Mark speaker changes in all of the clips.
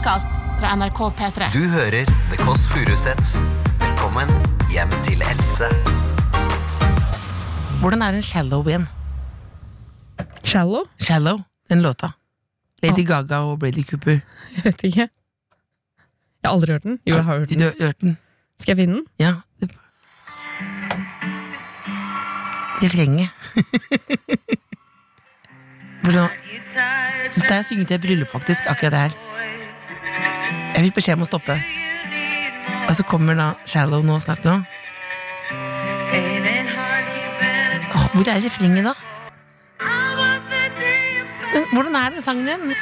Speaker 1: podkast fra NRK P3.
Speaker 2: Du hører The Kåss Furuseths. Velkommen hjem til Else.
Speaker 3: Hvordan er en shallow in?
Speaker 4: Shallow?
Speaker 3: Shallow, den låta. Lady Gaga og Brady Cooper.
Speaker 4: Jeg vet ikke. Jeg har aldri hørt den. Jo, jeg har hørt
Speaker 3: Du
Speaker 4: den.
Speaker 3: har hørt den?
Speaker 4: Skal jeg finne den?
Speaker 3: Ja. det- Refrenget. Hvordan Dette jeg synget et bryllup, faktisk, akkurat det her. Jeg fikk beskjed om å stoppe. Og så kommer da Shallow nå snart nå. Åh, hvor er refrenget, da? Men hvordan er den sangen igjen?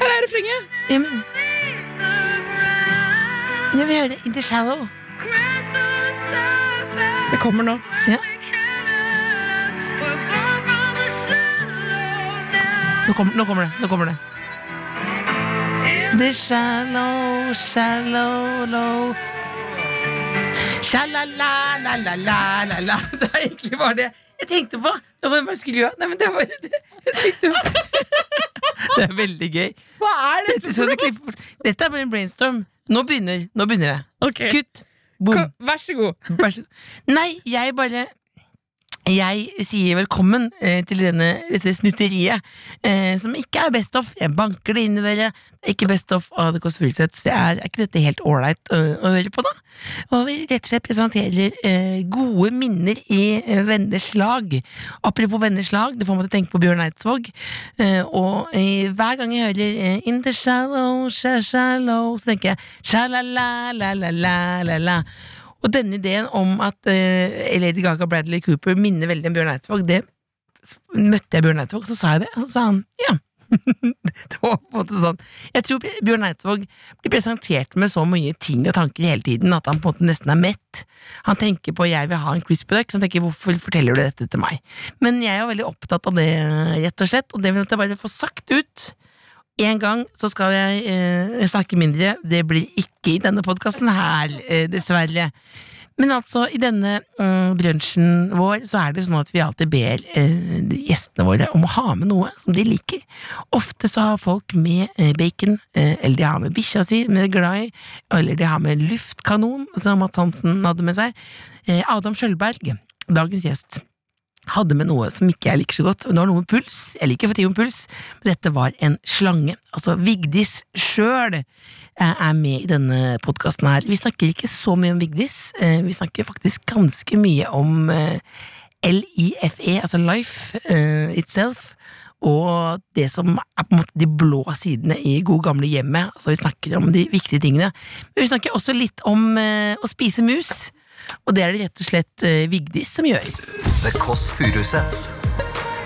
Speaker 4: Her er refrenget!
Speaker 3: Ja, men Jeg vil høre det. In the shallow.
Speaker 4: Det kommer nå.
Speaker 3: Ja. Nå, kom, nå kommer det. Nå kommer det. The shallow, shallow, low Shalala-la-la-la-la-la Det er egentlig bare det jeg tenkte på. Det var jeg bare skru av. Nei, men det var det jeg tenkte på. Det er veldig gøy.
Speaker 4: Hva er
Speaker 3: Dette, for det. Dette er bare en brainstorm. Nå begynner, nå begynner det.
Speaker 4: Ok,
Speaker 3: Kutt. Boom.
Speaker 4: Vær så god.
Speaker 3: Vær så Nei, jeg bare jeg sier velkommen eh, til denne, dette snutteriet, eh, som ikke er best of. Jeg banker det inn i dere. Det er ikke best of av The Kåss Furuseths. Er, er ikke dette helt ålreit å, å høre på, da? Og vi rett og slett presenterer eh, gode minner i eh, venners lag. Apropos venners lag, det får meg til å tenke på Bjørn Eidsvåg. Eh, og hver gang jeg hører eh, In the shallow, sha, shallow, så tenker jeg sha-la-la-la-la-la-la. Og denne ideen om at eh, Lady Gaga Bradley Cooper minner veldig om Bjørn Eidsvåg, det møtte jeg Bjørn Eidsvåg, så sa jeg det, og så sa han ja. det var på en måte sånn. Jeg tror Bjørn Eidsvåg blir presentert med så mye ting og tanker hele tiden at han på en måte nesten er mett. Han tenker på 'jeg vil ha en crispy duck', så han tenker 'hvorfor forteller du dette til meg'? Men jeg er veldig opptatt av det, rett og slett, og det vil jeg bare få sagt ut. En gang så skal jeg eh, snakke mindre. Det blir ikke i denne podkasten her, eh, dessverre. Men altså, i denne mm, brunsjen vår så er det sånn at vi alltid ber eh, gjestene våre om å ha med noe som de liker. Ofte så har folk med eh, bacon, eh, eller de har med bikkja si, med glad i, eller de har med luftkanon, som Mats Hansen hadde med seg. Eh, Adam Sjølberg, dagens gjest, hadde med noe som ikke jeg liker så godt. Det var noe med puls. Jeg liker for tid med puls, men dette var en slange. Altså, Vigdis sjøl er med i denne podkasten her. Vi snakker ikke så mye om Vigdis, eh, vi snakker faktisk ganske mye om eh, LIFE, altså Life eh, Itself. Og det som er på en måte de blå sidene i god gamle hjemmet. Altså Vi snakker om de viktige tingene. Men vi snakker også litt om eh, å spise mus. Og det er det rett og slett eh, Vigdis som gjør.
Speaker 2: The Kåss Furuseths.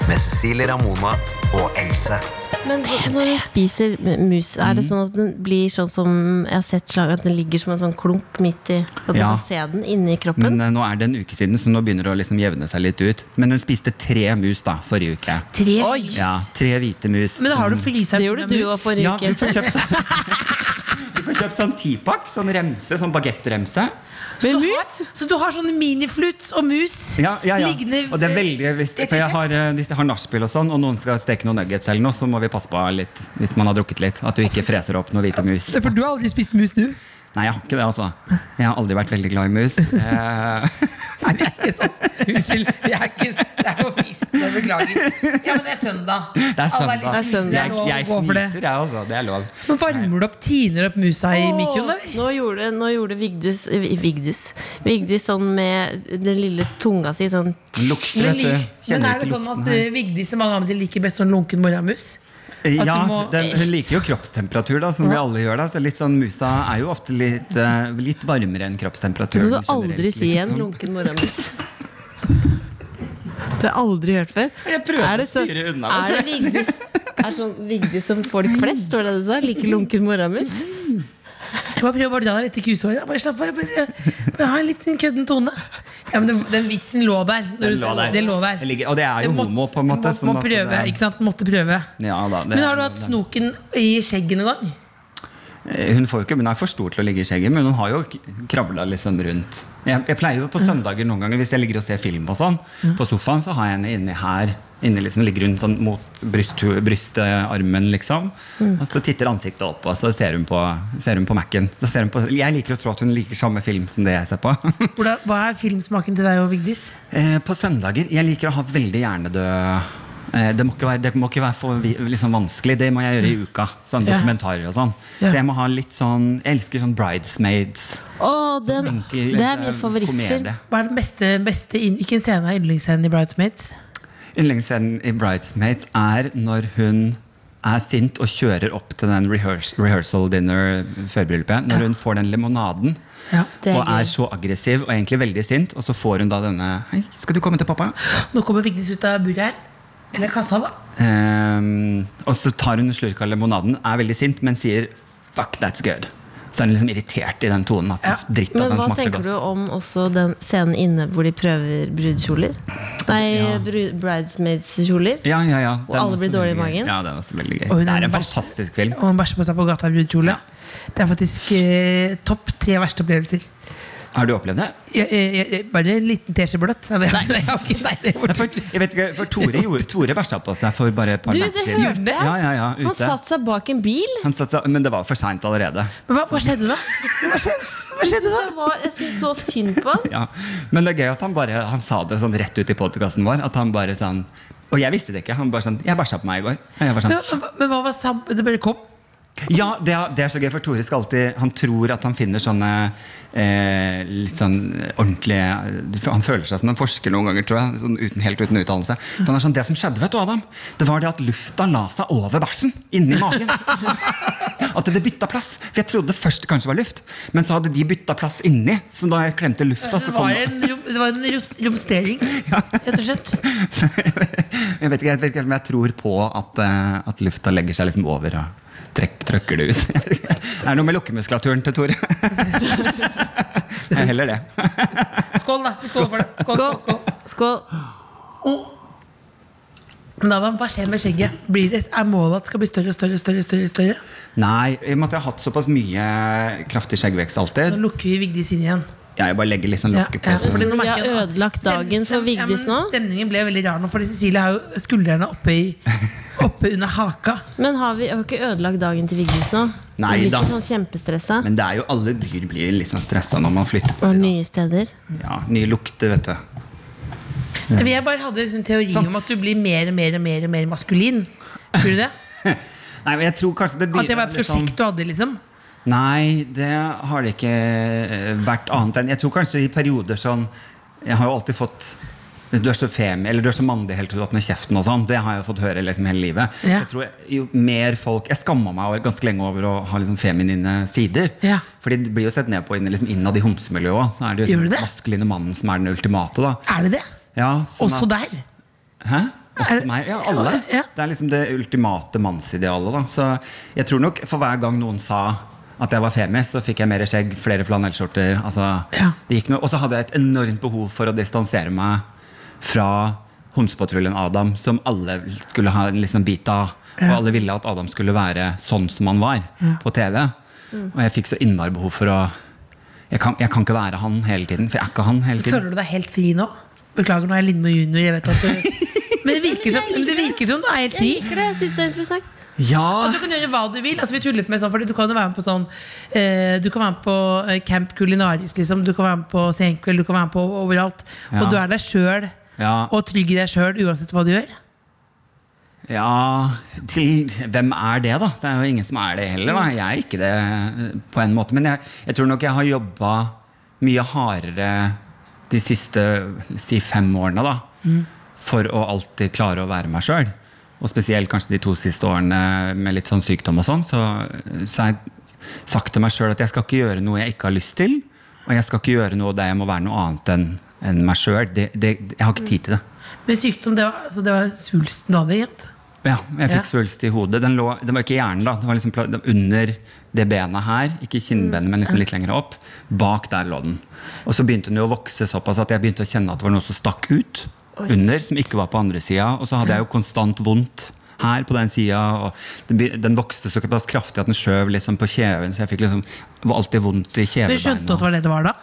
Speaker 2: Med Cecilie Ramona og Else.
Speaker 5: Men når hun spiser mus, er det sånn at den blir sånn som Jeg har sett slag at den ligger som en sånn klump midt i At du
Speaker 6: Ja.
Speaker 5: kan se den inni kroppen?
Speaker 6: Men eh, nå er det en uke siden, så nå begynner det å liksom jevne seg litt ut. Men hun spiste tre mus da, forrige uke.
Speaker 3: Tre
Speaker 6: Ja, Tre hvite mus.
Speaker 3: Men da har du fryseren
Speaker 5: det gjorde du òg forrige
Speaker 6: Ja, du
Speaker 5: uke.
Speaker 6: får kjøpt sånn Du får kjøpt sånn tipakk, sånn remse, sånn bagettremse.
Speaker 3: Så du har, så du har sånne minifluts og mus
Speaker 6: Ja, ja, ja.
Speaker 3: liggende
Speaker 6: Og det er veldig hvis, For jeg har, eh, hvis jeg har nachspiel og sånn, og noen skal steke noen nuggets eller noe, så må vi passe på litt hvis man har drukket litt. At du ikke freser opp noen hvite mus.
Speaker 3: For du har aldri spist mus, du?
Speaker 6: Nei, jeg har ikke det, altså. Jeg har aldri vært veldig glad i mus. Eh,
Speaker 3: Nei, vi er ikke sånn. Unnskyld. Vi er ikke, det er. Jeg beklager. Ja, men det er søndag.
Speaker 6: Det er søndag.
Speaker 5: Det er søndag.
Speaker 3: Det er
Speaker 6: Jeg,
Speaker 3: å
Speaker 6: jeg
Speaker 3: gå for det.
Speaker 6: fniser, jeg altså. Det er lov.
Speaker 3: Men varmer du opp, tiner opp musa i mikroen, eller?
Speaker 5: Nå gjorde, nå gjorde Vigdus, eh, Vigdus Vigdis sånn med den lille tunga si sånn
Speaker 6: lukter,
Speaker 3: Men,
Speaker 6: vet du.
Speaker 3: men er det sånn at eh, Vigdis og mange andre liker best sånn lunken moramus?
Speaker 6: Ja,
Speaker 3: må-
Speaker 6: den, hun liker jo kroppstemperatur, da, som vi alle gjør. da Så litt sånn Musa er jo ofte litt, uh, litt varmere enn kroppstemperatur.
Speaker 5: Det må du aldri si igjen, lunken morgenmus? Det har jeg aldri hørt før.
Speaker 6: Jeg prøver
Speaker 5: Er det
Speaker 6: å styre unna.
Speaker 5: Er det Vigdis Er sånn Vigdis som folk flest, står det det du sa? Liker lunken morgenmus?
Speaker 3: Jeg bare prøver å dra deg litt i kusehåret. Bare slapp av. Jeg bare, jeg har en liten kødden tone. Ja, men den, den vitsen lå der.
Speaker 6: Den
Speaker 3: du
Speaker 6: lå der.
Speaker 3: Det lå der.
Speaker 6: Det ligger- og det er jo
Speaker 3: må-
Speaker 6: homo, på en måte,
Speaker 3: Må, må
Speaker 6: sånn
Speaker 3: prøve,
Speaker 6: det-
Speaker 3: ikke sant? Måtte prøve.
Speaker 6: Ja, da, det
Speaker 3: Men har
Speaker 6: er-
Speaker 3: du hatt snoken i skjegget noen gang?
Speaker 6: Eh, Hun får jo ikke, hun er for stor til å ligge i skjegget, men hun har jo kravla liksom rundt. Jeg, jeg pleier jo på søndager noen ganger hvis jeg ligger og ser film og sånn, på sofaen, så har jeg henne inni her. Inni liksom ligger hun sånn mot bryst, brystarmen, liksom.
Speaker 5: Mm.
Speaker 6: Og så titter ansiktet opp, og så ser hun på, ser hun på Mac-en. Så ser hun på, jeg liker å tro at hun liker samme film som det jeg ser på.
Speaker 3: Hva er filmsmaken til deg og Vigdis?
Speaker 6: Eh, på søndager Jeg liker å ha veldig hjernedød eh, det, må ikke være, det må ikke være for liksom vanskelig. Det må jeg gjøre i uka. Sånn
Speaker 3: Ja.
Speaker 6: Dokumentarer og sånn.
Speaker 3: Ja.
Speaker 6: Så jeg må ha litt sånn Jeg elsker sånn bridesmaids.
Speaker 5: Oh, den,
Speaker 6: enkel,
Speaker 5: det er
Speaker 6: eh,
Speaker 5: min favorittfilm.
Speaker 3: Hva er den beste, beste Hvilken scene er yndlingsscenen i Bridesmaids?
Speaker 6: Yndlingsscenen i Bridesmaids er når hun er sint og kjører opp til den rehears rehearsal dinner førbryllupet. Når hun får den limonaden
Speaker 3: Ja.
Speaker 5: Er
Speaker 6: og er så aggressiv og egentlig veldig sint, og så får hun da denne Hei, skal du komme til pappa?
Speaker 3: Nå kommer Vigdis ut av buret her. Eller kassa, da.
Speaker 6: Um, og så tar hun en slurk av limonaden, er veldig sint, men sier 'fuck, that's good'. Så er den liksom irritert i den tonen. At
Speaker 3: Ja.
Speaker 6: dritt at
Speaker 5: Men
Speaker 6: den
Speaker 5: hva
Speaker 6: smakte
Speaker 5: tenker
Speaker 6: godt.
Speaker 5: du om også den scenen inne hvor de prøver brudekjoler? Nei,
Speaker 6: Ja.
Speaker 5: bridesmaids-kjoler.
Speaker 6: Ja, ja, ja.
Speaker 5: Og alle blir dårlige i magen.
Speaker 6: Ja, Det er også veldig gøy. Det
Speaker 3: er
Speaker 6: er en fantastisk film.
Speaker 3: Og hun bæsjer på seg på gata i brudekjole. Det er faktisk eh, topp tre verste opplevelser.
Speaker 6: Har du opplevd det?
Speaker 3: Jeg, jeg, jeg, bare en liten teskje bløtt. Nei, det, nei, nei, nei, det
Speaker 6: for, jeg vet ikke, for Tore, gjorde, Tore bæsja på seg for bare et par
Speaker 5: Du,
Speaker 6: natter
Speaker 5: det
Speaker 6: siden.
Speaker 5: hørte!
Speaker 6: Ja, ja, ja,
Speaker 5: Han
Speaker 6: ute.
Speaker 5: satte seg bak en bil.
Speaker 6: Han satt, seg- men det var for seint allerede.
Speaker 3: Men hva, hva skjedde da? Hva skjedde, hva skjedde da?
Speaker 5: Jeg syntes så synd på han.
Speaker 6: Ja. Men det er gøy at han bare Han sa det sånn rett ut i podkasten vår. At han bare sånn Og jeg visste det ikke. Han bare sånn Jeg bæsja på meg i går. Jeg var sånn,
Speaker 3: Men, men, men hva var sam... Det bare kom?
Speaker 6: Ja, det er, det er så gøy, for Tore skal alltid Han tror at han finner sånne eh, litt sånn ordentlige Han føler seg som en forsker noen ganger, tror jeg. Sånn uten, helt uten utdannelse. For han er sånn, Det som skjedde, vet du, Adam, det var det at lufta la seg over bæsjen. Inni magen. At det bytta plass. For jeg trodde først det kanskje var luft, men så hadde de bytta plass inni. Så da jeg klemte lufta, så
Speaker 3: Det
Speaker 6: kom
Speaker 3: var en, det var en romstering, rett og slett.
Speaker 6: jeg, vet ikke, helt om jeg tror på at, eh, at lufta legger seg liksom over og trekk, trykker det ut. Det er noe med lukkemuskulaturen til Tore. Jeg heller det.
Speaker 3: Skål, da. Vi skåler for det. Skål, skål, skål. Da, hva skjer med skjegget? Blir det, er målet at det skal bli større og større? større, større, større?
Speaker 6: Nei, i og med at jeg har hatt såpass mye kraftig skjeggvekst
Speaker 3: Nå lukker vi Vigdis inn igjen.
Speaker 6: Ja, jeg bare legger liksom
Speaker 3: Ja,
Speaker 6: lokket på.
Speaker 3: ja, nå
Speaker 5: Vi har ødelagt dagen for Vigdis
Speaker 3: ja,
Speaker 5: nå.
Speaker 3: Stemningen ble veldig rar nå, fordi Cecilie har jo skuldrene oppe, i, oppe under haka.
Speaker 5: Men har vi har ikke ødelagt dagen til Vigdis nå?
Speaker 6: Nei
Speaker 5: blir
Speaker 6: da.
Speaker 5: ikke sånn kjempestressa.
Speaker 6: Men det er jo alle dyr blir sånn stressa når man flytter på
Speaker 5: Og nye steder.
Speaker 6: Ja, nye lukter, vet du.
Speaker 3: Ja. Jeg bare hadde liksom en teori
Speaker 6: Sånn.
Speaker 3: om at du blir mer og mer og mer, og mer maskulin. Tror du det?
Speaker 6: Nei, men jeg tror kanskje det
Speaker 3: At det var et
Speaker 6: liksom-
Speaker 3: prosjekt du hadde, liksom?
Speaker 6: Nei, det har det ikke eh, vært annet enn Jeg tror kanskje i perioder sånn Jeg har jo alltid fått du er så femi, eller du er så mandig helt til du åpner kjeften. og sånn Det har jeg fått høre liksom hele livet.
Speaker 3: Ja.
Speaker 6: Jeg tror Jo mer folk Jeg skamma meg ganske lenge over å ha liksom feminine sider.
Speaker 3: Ja.
Speaker 6: Fordi det blir jo sett ned på liksom innad i homsemiljøet. Så er det jo
Speaker 3: den
Speaker 6: liksom
Speaker 3: det?
Speaker 6: maskuline mannen som er den ultimate. da
Speaker 3: Er det det?
Speaker 6: ja,
Speaker 3: Også
Speaker 6: at-
Speaker 3: der?
Speaker 6: Hæ? Også
Speaker 3: det-
Speaker 6: meg? Ja, alle.
Speaker 3: Ja.
Speaker 6: Det er liksom det ultimate mannsidealet. Da. Så jeg tror nok for hver gang noen sa at jeg var femis, så fikk jeg mer skjegg, flere flanellskjorter. Altså,
Speaker 3: Ja.
Speaker 6: Og så hadde jeg et enormt behov for å distansere meg fra Homsepatruljen Adam, som alle skulle ha en liksom bit av. Og alle ville at Adam skulle være sånn som han var på TV. Og jeg fikk så innmari behov for å jeg kan, jeg kan ikke være han hele tiden, for jeg er ikke han hele tiden.
Speaker 3: Føler du deg helt fri nå? Beklager, nå er jeg Lindmo junior. Jeg vet at du... Men det virker som, men det virker som du er helt
Speaker 5: Jeg liker det. Jeg syns det er interessant.
Speaker 6: Ja!
Speaker 3: Og du kan gjøre hva du vil. Altså, vi tullet med sånn, fordi Du kan jo være med på sånn eh, Du kan være med på eh, Camp Culinaris, liksom. Du kan være med på Senkveld, du kan være med på overalt.
Speaker 6: Ja.
Speaker 3: Og du er deg sjøl
Speaker 6: Ja.
Speaker 3: og trygg i deg sjøl uansett hva du gjør.
Speaker 6: Ja, til hvem er det, da? Det er jo ingen som er det heller. Da. Jeg er ikke det eh, på en måte. Men jeg, jeg tror nok jeg har jobba mye hardere de siste si fem årene da, for å alltid klare å være meg sjøl. Og spesielt kanskje de to siste årene med litt sånn sykdom og sånn, så, så har jeg sagt til meg sjøl at jeg skal ikke gjøre noe jeg ikke har lyst til. Og jeg skal ikke gjøre noe der jeg må være noe annet enn en meg sjøl. Jeg har ikke tid til det.
Speaker 3: Men sykdom, det var, altså, det var svulsten du hadde. Gitt.
Speaker 6: Ja, jeg fikk
Speaker 3: Ja.
Speaker 6: svulst i hodet. Den, lå, den var ikke i hjernen, da. Den var liksom under det benet her. Ikke kinnbenet, men liksom litt lenger opp. Bak der lå den. Og så begynte den jo å vokse såpass at jeg begynte å kjenne at det var noe som stakk ut under, som ikke var på andre sida. Og så hadde jeg jo konstant vondt her på den sida. Den, den vokste så kraftig at den skjøv liksom på kjeven, så jeg fikk liksom var alltid vondt i
Speaker 3: skjønte du at
Speaker 6: kjevebeinet.
Speaker 3: det var det det var da?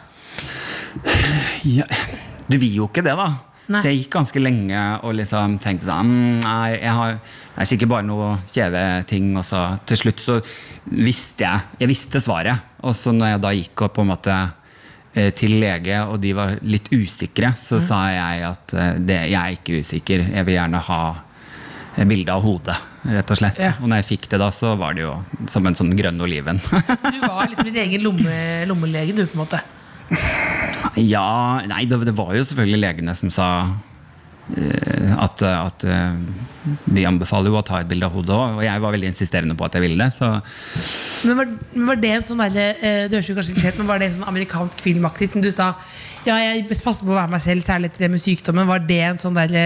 Speaker 6: Ja, du vil jo ikke det, da.
Speaker 3: Nei.
Speaker 6: Så jeg gikk ganske lenge og liksom tenkte sånn Nei, har, det er sikkert bare noe kjeveting. Og så til slutt så visste jeg Jeg visste svaret. Og så når jeg da gikk opp på en måte til lege, og de var litt usikre, så sa jeg at eh, det, jeg er ikke usikker. Jeg vil gjerne ha bilde av hodet, rett og slett.
Speaker 3: Ja.
Speaker 6: Og når jeg fikk det da, så var det jo som en sånn grønn oliven.
Speaker 3: Så du var liksom din egen lomme, lommelege, du, på en måte.
Speaker 6: Ja, nei, det, det var jo selvfølgelig legene som sa eh, at, at eh, de anbefaler jo å ta et bilde av hodet òg, og jeg var veldig insisterende på at jeg ville det. Så
Speaker 3: Men var, men var det en sånn eh, Det høres jo kanskje klisjert, men var det en sånn amerikansk filmaktig som du sa Ja, jeg passer på å være meg selv, særlig etter det med sykdommen. Var det en sånn derre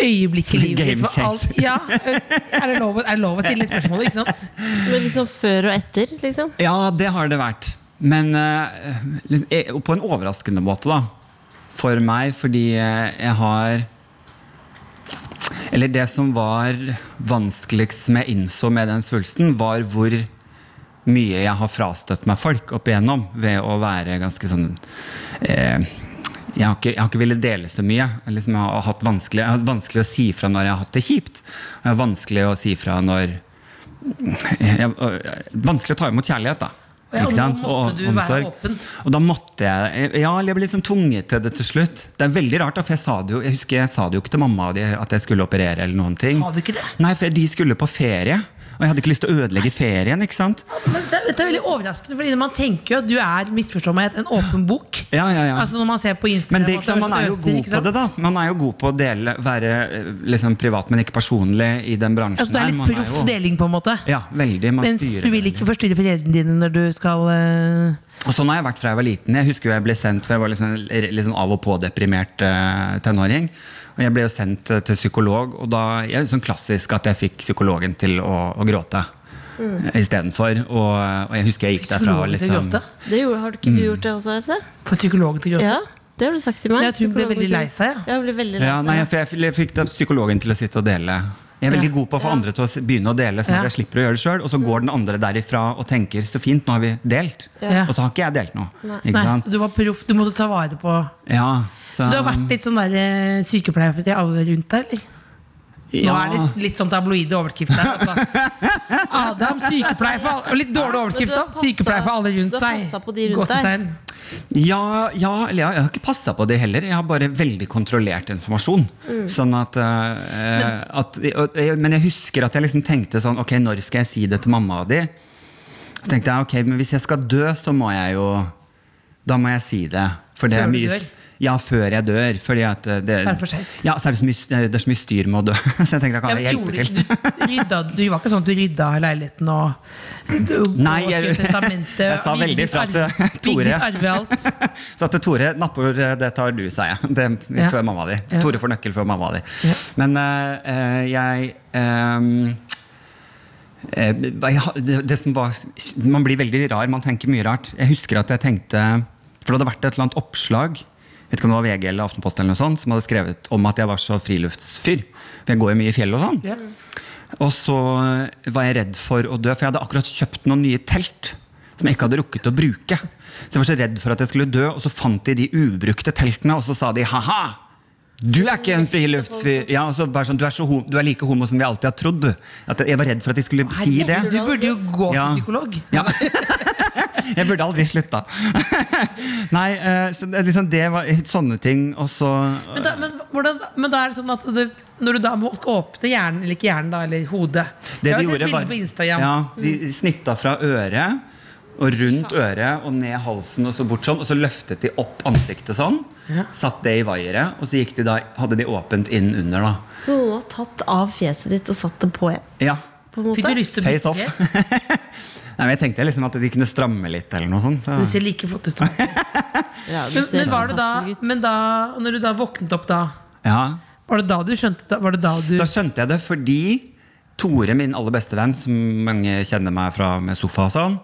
Speaker 3: øyeblikk i livet
Speaker 6: Game
Speaker 3: ditt alt- Ja, er det, lov, er det lov å stille spørsmål, ikke sant?
Speaker 5: Men liksom før og etter, liksom.
Speaker 6: ja, det har det vært. Men uh, eh, på en overraskende måte, da. For meg, fordi eh, jeg har Eller det som var vanskeligst som jeg innså med den svulsten, var hvor mye jeg har frastøtt meg folk opp igjennom ved å være ganske sånn eh, jeg har, ikke, jeg har ikke villet dele så mye. Jeg, liksom, jeg, har hatt vanskelig, jeg har hatt vanskelig å si fra når jeg har hatt det kjipt. Jeg har vanskelig å si fra når jeg, Vanskelig å ta imot kjærlighet, da.
Speaker 3: Ja, og nå måtte du være
Speaker 6: omsorg.
Speaker 3: åpen.
Speaker 6: Og da måtte jeg Ja, jeg ble liksom tvunget til det til slutt. Det er veldig rart, for jeg sa det jo Jeg husker jeg sa det jo ikke til mamma at jeg skulle operere. eller noen ting
Speaker 3: Sa du ikke det?
Speaker 6: Nei, for de skulle på ferie. Og jeg hadde ikke lyst til å ødelegge ferien. ikke sant?
Speaker 3: Men det, det er veldig overraskende, Fordi man tenker jo at du er misforstå meg, en åpen bok.
Speaker 6: Ja, ja, ja.
Speaker 3: Altså Når man ser på Instagram
Speaker 6: Men det, sant, man er jo god på det, da. Man er jo god på å dele, være eh, liksom, privat, men ikke personlig i den bransjen.
Speaker 3: Altså, det er litt proff deling, på en måte.
Speaker 6: Ja, veldig. Man
Speaker 3: Mens du vil ikke forstyrre foreldrene dine når du skal eh,
Speaker 6: Og sånn har jeg vært fra jeg var liten. Jeg husker jo jeg ble sendt, for jeg var liksom, liksom av og på deprimert uh, tenåring. Og jeg ble jo sendt eh, til psykolog, og da jeg, sånn klassisk at jeg fikk psykologen til å, å gråte. Mm. Istedenfor. Og, og jeg husker jeg gikk derfra liksom
Speaker 3: gråte.
Speaker 5: Det gjorde, har du ikke du gjort det også, Else?
Speaker 3: For psykologen til å gråte.
Speaker 5: Ja, det har du sagt til meg.
Speaker 3: Jeg tror hun ble veldig lei seg, ja.
Speaker 5: Ja, ble veldig lei
Speaker 6: ja, nei, for jeg, jeg fikk da psykologen til å sitte og dele. Jeg er veldig
Speaker 3: Ja.
Speaker 6: god på å få andre til å begynne å dele, sånn at
Speaker 3: Ja.
Speaker 6: jeg slipper å gjøre det selv, Og så går den andre derifra og tenker 'så fint, nå har vi delt'.
Speaker 3: Ja.
Speaker 6: Og så har ikke jeg delt noe. Ikke
Speaker 3: Nei,
Speaker 6: sant?
Speaker 3: så du var proff. Du måtte ta vare på
Speaker 6: Ja,
Speaker 3: Så du har vært litt sånn der eh, sykepleier for alle rundt deg, eller? Nå er det litt sånn tabloide overskrifter her. Altså. Adam, sykepleier for alle og Litt dårlig overskrift,
Speaker 5: passet-
Speaker 3: Sykepleier for alle rundt seg.
Speaker 5: du har passa på de rundt deg.
Speaker 6: Ja, ja, eller jeg, jeg har ikke passa på det heller. Jeg har bare veldig kontrollert informasjon. Sånn at, eh, at og, Men jeg husker at jeg liksom tenkte sånn Ok, når skal jeg si det til mamma di? Så tenkte jeg ok, men hvis jeg skal dø, så må jeg jo Da må jeg si det. For det er mye? Ja, før jeg dør. Fordi at det, det,
Speaker 3: er for sent.
Speaker 6: Ja, så er det, så mye, det er så mye styr med å dø. Så jeg tenkte jeg kan
Speaker 3: Ja,
Speaker 6: hjelpe til.
Speaker 3: du, rydda, du var ikke sånn at du rydda leiligheten og du,
Speaker 6: Nei, jeg,
Speaker 3: jeg-
Speaker 6: jeg sa veldig fra til Tore. Så til Tore, nattbord, det tar du, sa jeg. Det,
Speaker 3: Ja.
Speaker 6: Før mamma di.
Speaker 3: Ja.
Speaker 6: Tore får nøkkel før mamma di.
Speaker 3: Ja.
Speaker 6: Men eh, eh, jeg eh, ha- det, det som var Man blir veldig rar. Man tenker mye rart. Jeg husker at jeg tenkte For det hadde vært et eller annet oppslag vet ikke om det var VG eller Aftenposten eller noe sånt, som hadde skrevet om at jeg var så friluftsfyr. For jeg går jo mye i fjell og sånn.
Speaker 3: Yeah.
Speaker 6: Og så var jeg redd for å dø, for jeg hadde akkurat kjøpt noen nye telt. Som jeg ikke hadde rukket å bruke. Så jeg var så redd for at jeg skulle dø, og så fant de de ubrukte teltene, og så sa de ha-ha! Du er ikke en friluftsfyr! Ja, altså, sånn, du, er så du er like homo som vi alltid har trodd. At jeg var redd for at de skulle si det.
Speaker 3: Du burde jo gå
Speaker 6: Ja.
Speaker 3: til psykolog.
Speaker 6: Ja. jeg burde aldri slutta. Nei, eh, så det, liksom, det var sånne ting, og så
Speaker 3: Men da, men, hvordan, men da er det sånn at det, når du da må åpne hjernen, eller ikke hjernen, da, eller hodet
Speaker 6: Det de gjorde var ja, De snitta fra øret og rundt øret og ned halsen og så bort sånn. Og så løftet de opp ansiktet sånn.
Speaker 3: Ja.
Speaker 6: Satt det i vaieret, og så gikk de da, hadde de åpent inn under. da
Speaker 5: Så noen har tatt av fjeset ditt og satt det på igjen?
Speaker 6: Ja,
Speaker 5: På en
Speaker 3: Fikk du lyst til å
Speaker 6: Face off. Nei, men Jeg tenkte liksom at de kunne stramme litt. eller noe sånt
Speaker 3: Du ser like flott ut som.
Speaker 5: Ja,
Speaker 3: Men, men, var det da, men da, når du da våknet opp da,
Speaker 6: Ja,
Speaker 3: var det da du skjønte det? Var det da du
Speaker 6: Da skjønte jeg det fordi Tore, min aller beste venn, som mange kjenner meg fra med sofa og sånn,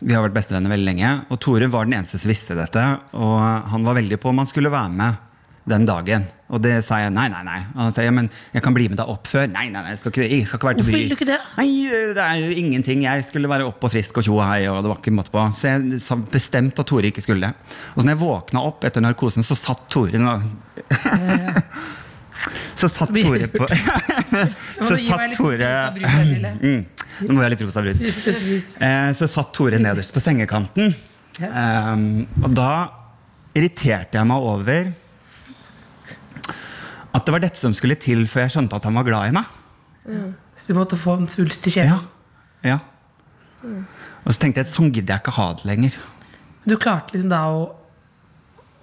Speaker 6: vi har vært bestevenner veldig lenge, og Tore var den eneste som visste dette, og han var veldig på om han skulle være med den dagen. Og det sa jeg nei, nei, nei. Og han sa ja, men jeg kan bli med deg opp før. Nei, nei, nei, jeg skal ikke, jeg skal ikke være til
Speaker 3: Hvorfor
Speaker 6: bry.
Speaker 3: vil du ikke det?
Speaker 6: Nei, det er jo ingenting. Jeg skulle være opp og frisk og tjo og hei, og det var ikke måte på. Så jeg sa bestemt at Tore ikke skulle det. Og så når jeg våkna opp etter narkosen, så satt Tore nå Så satt Tore på Så satt Tore mm, Nå må jeg ha litt rosa brus. Eh, så satt Tore nederst på sengekanten. Eh, og da irriterte jeg meg over at det var dette som skulle til før jeg skjønte at han var glad i meg.
Speaker 3: Så du måtte få en svulst i
Speaker 6: Ja.
Speaker 3: kjelen?
Speaker 6: ja. Og så tenkte jeg at sånn gidder jeg ikke ha det lenger.
Speaker 3: Du klarte liksom da å,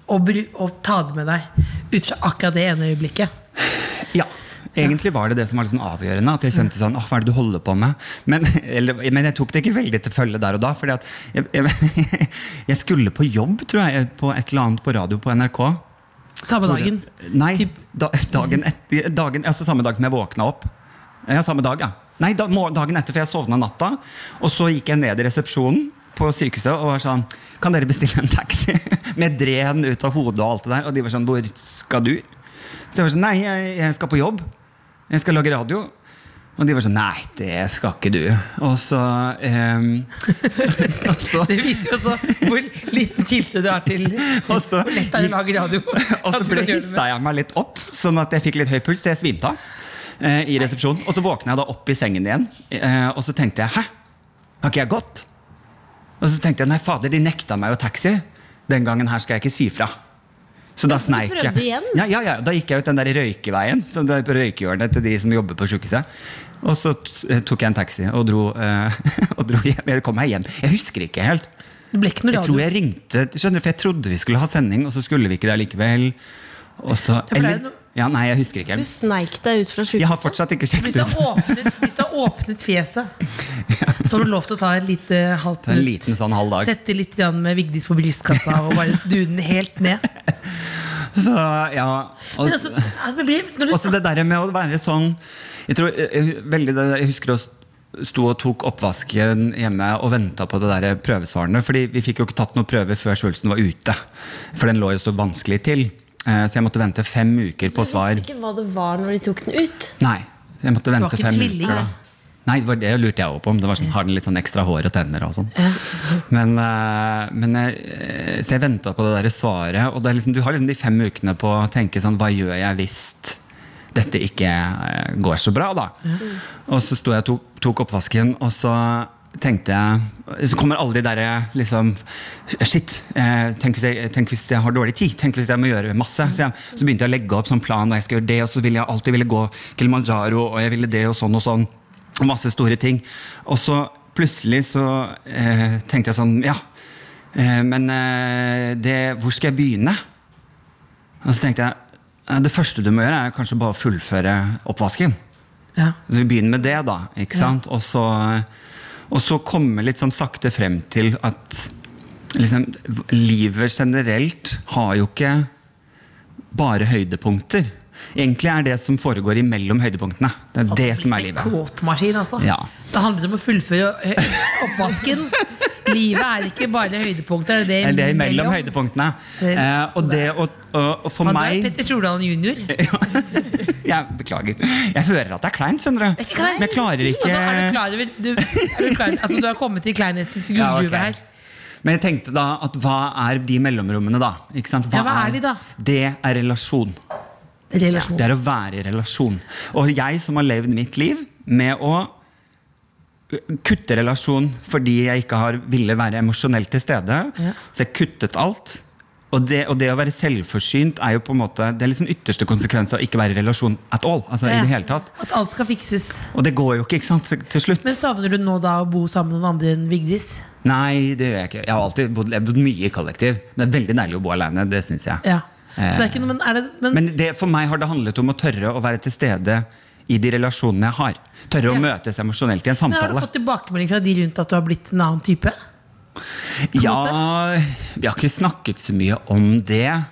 Speaker 3: å, å ta det med deg ut fra akkurat det ene øyeblikket?
Speaker 6: Ja. Egentlig var det det som var sånn avgjørende. At jeg kjente sånn, hva er det du holder på med? Men, eller, men jeg tok det ikke veldig til følge der og da. fordi at jeg, jeg, jeg skulle på jobb, tror jeg, på et eller annet på radio på NRK.
Speaker 3: Samme dagen?
Speaker 6: Nei, da, dagen etter, dagen, altså samme dag som jeg våkna opp. Ja, samme dag, ja. Nei, da, dagen etter, for jeg sovna natta. Og så gikk jeg ned i resepsjonen på sykehuset og var sånn Kan dere bestille en taxi? Med dren ut av hodet og alt det der. Og de var sånn Hvor skal du? Så jeg var sånn Nei, jeg, jeg skal på jobb. Jeg skal lage radio. Og de var sånn Nei, det skal ikke du. Og så, um, og så
Speaker 3: Det viser jo også hvor liten tiltro du har til
Speaker 6: Og så-
Speaker 3: hvor lett det er å lage radio.
Speaker 6: Og så ble hissa jeg meg litt opp, sånn at jeg fikk litt høy puls. Så jeg svimte av eh, i resepsjonen. Og så våkna jeg da opp i sengen igjen, eh, og så tenkte jeg hæ? Har ikke jeg gått? Og så tenkte jeg nei, fader, de nekta meg jo taxi. Den gangen her skal jeg ikke si fra. Så da sneik jeg. Ja, ja, ja, Da gikk jeg ut den der røykeveien der på røykehjørnet til de som jobber på sykehuset. Og så tok jeg en taxi og dro, eh, og dro hjem. Jeg kom meg hjem. Jeg husker ikke helt.
Speaker 3: Det ble ikke noe
Speaker 6: Jeg tror jeg ringte, skjønner du, for jeg trodde vi skulle ha sending, og så skulle vi ikke det likevel. Og så,
Speaker 3: er
Speaker 6: eller, ja, nei, jeg husker ikke.
Speaker 5: Du sneik deg ut fra
Speaker 6: Jeg har fortsatt ikke sjekket ut.
Speaker 3: hvis du har åpnet fjeset, så har du lov til å ta en lite halvt
Speaker 6: En liten sånn halv dag.
Speaker 3: Sette litt med Vigdis på brystkassa og bare dune helt ned.
Speaker 6: Så, ja, og,
Speaker 3: så altså, altså, du
Speaker 6: også det der med å være sånn Jeg, tror, jeg, jeg- veldig jeg husker å sto og tok oppvasken hjemme og venta på det der prøvesvarene. Fordi vi fikk jo ikke tatt noen prøver før svulsten var ute. For den lå jo så vanskelig til. Eh, Så jeg måtte vente fem uker på svar.
Speaker 5: Du visste ikke hva det var når de tok den ut.
Speaker 6: Nei, jeg måtte vente fem
Speaker 3: tvilling,
Speaker 6: uker. da? Nei, det var det lurte jeg òg på. Om det var sånn, Har den litt sånn ekstra hår og tenner og sånn? Men, eh, men jeg, eh, Så jeg venta på det der svaret, og det er liksom, du har liksom de fem ukene på å tenke sånn Hva gjør jeg hvis dette ikke eh, går så bra, da? Og så sto jeg og tok, tok oppvasken, og så tenkte jeg Så kommer alle de derre liksom Shit, eh, tenk, hvis jeg, tenk hvis jeg har dårlig tid. Tenk hvis jeg må gjøre masse. Så, jeg, så begynte jeg å legge opp sånn plan, og jeg skal gjøre det, og så ville jeg alltid ville gå Kilimanjaro, og jeg ville det og sånn og sånn. Og masse store ting. Og så plutselig så eh, tenkte jeg sånn Ja, eh, men eh, det, hvor skal jeg begynne? Og så tenkte jeg det første du må gjøre, er kanskje bare å fullføre oppvasken.
Speaker 3: ja.
Speaker 6: Så vi begynner med det, da. ikke sant? Og, så, og så komme litt sånn sakte frem til at liksom, livet generelt har jo ikke bare høydepunkter. Egentlig er det som foregår imellom høydepunktene. Det er det som er livet.
Speaker 3: Kåtmaskin, altså.
Speaker 6: Ja.
Speaker 3: Det handler om å fullføre oppvasken. Livet er ikke bare høydepunkter. Det
Speaker 6: Det
Speaker 3: er
Speaker 6: er det imellom
Speaker 3: imellom.
Speaker 6: høydepunktene. Eh, og
Speaker 3: det
Speaker 6: å og, for
Speaker 3: er
Speaker 6: meg
Speaker 3: Petter Stordalen jr.
Speaker 6: Jeg beklager. Jeg hører at det er kleint, skjønner du.
Speaker 3: Er kleint.
Speaker 6: Men jeg klarer ikke
Speaker 3: Altså, er du klar over du, er du, klar, altså, du har kommet til kleinhetens gullgruve
Speaker 6: Ja, okay.
Speaker 3: her.
Speaker 6: Men jeg tenkte da at hva er de mellomrommene, da? Ikke sant?
Speaker 3: Ja, hva er de da?
Speaker 6: Det er relasjon.
Speaker 3: Relasjon.
Speaker 6: Det er å være i relasjon. Og jeg som har levd mitt liv med å kutte relasjon fordi jeg ikke har ville være emosjonelt til stede,
Speaker 3: Ja.
Speaker 6: så jeg kuttet alt. Og det, og det å være selvforsynt er jo på en måte Det er liksom ytterste konsekvens av ikke være i relasjon at all. Altså i det hele tatt.
Speaker 3: At alt skal fikses.
Speaker 6: Og det går jo ikke, ikke sant, til slutt.
Speaker 3: Men savner du nå da å bo sammen med noen andre enn Vigdis?
Speaker 6: Nei, det gjør jeg ikke. Jeg har alltid bodd, jeg har bodd mye i kollektiv. Det er veldig deilig å bo alene. Det syns jeg.
Speaker 3: Ja. Så det noe, men det, men,
Speaker 6: Men det, for meg har det handlet om å tørre å være til stede i de relasjonene jeg har. Tørre å
Speaker 3: Ja.
Speaker 6: møtes emosjonelt i en samtale.
Speaker 3: men har du fått tilbakemelding fra de rundt at du har blitt en annen type?
Speaker 6: Ja, vi har ikke snakket så mye om det.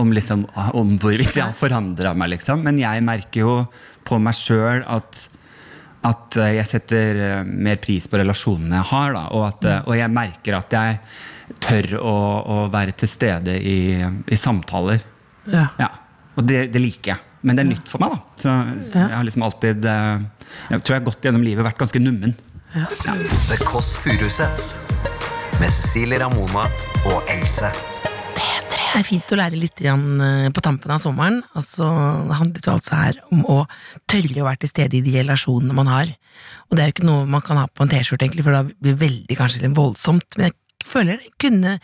Speaker 6: Om, liksom, om hvorvidt jeg har forandra meg, liksom. Men jeg merker jo på meg sjøl at at eh, jeg setter eh, mer pris på relasjonene jeg har. Da, og, at, eh, og jeg merker at jeg tør å, å være til stede i, i samtaler.
Speaker 3: Ja.
Speaker 6: Ja. Og det, det liker jeg. Men det er nytt for meg, da. Så, så jeg har liksom alltid Jeg tror jeg har gått gjennom livet vært ganske nummen.
Speaker 2: The Kåss Furuseths. Med Cecilie Ramona og Else.
Speaker 3: Det er fint å lære litt eh, på tampen av sommeren. Altså, det handler jo altså her om å tørre å være til stede i de relasjonene man har. Og det er jo ikke noe man kan ha på en T-skjorte, egentlig, for da blir det veldig kanskje litt voldsomt. Men jeg føler det kunne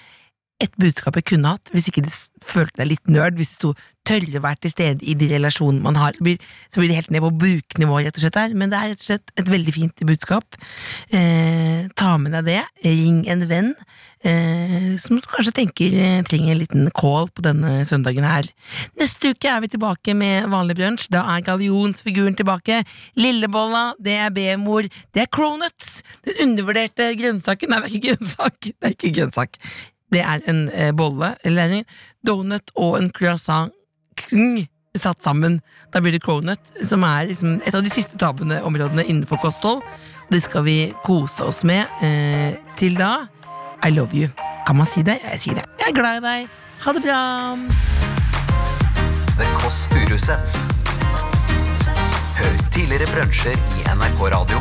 Speaker 3: et budskap jeg kunne hatt, hvis ikke det følte deg litt nerd, hvis det sto 'tørre å være til stede i de relasjonene man har', så blir det helt ned på buknivå, rett og slett her, men det er rett og slett et veldig fint budskap. Eh, ta med deg det, ring en venn, eh, som du kanskje tenker eh, trenger en liten call på denne søndagen her. Neste uke er vi tilbake med vanlig brunsj, da er gallionsfiguren tilbake, lillebolla, det er B-mor, det er cronuts, den undervurderte grønnsaken, nei det er ikke grønnsak, det er ikke grønnsak det er en eh, bolle eller en donut og en croissant satt sammen. Da blir det cronut, som er liksom et av de siste tabuene områdene innenfor kosthold. Det skal vi kose oss med. Eh, til da, I love you. Kan man si det? Jeg sier det. Jeg er glad i deg. Ha det bra.
Speaker 2: The Kåss Furuseths. Hør tidligere brunsjer i NRK Radio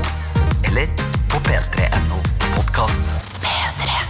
Speaker 2: eller på p3.no podkast. P3.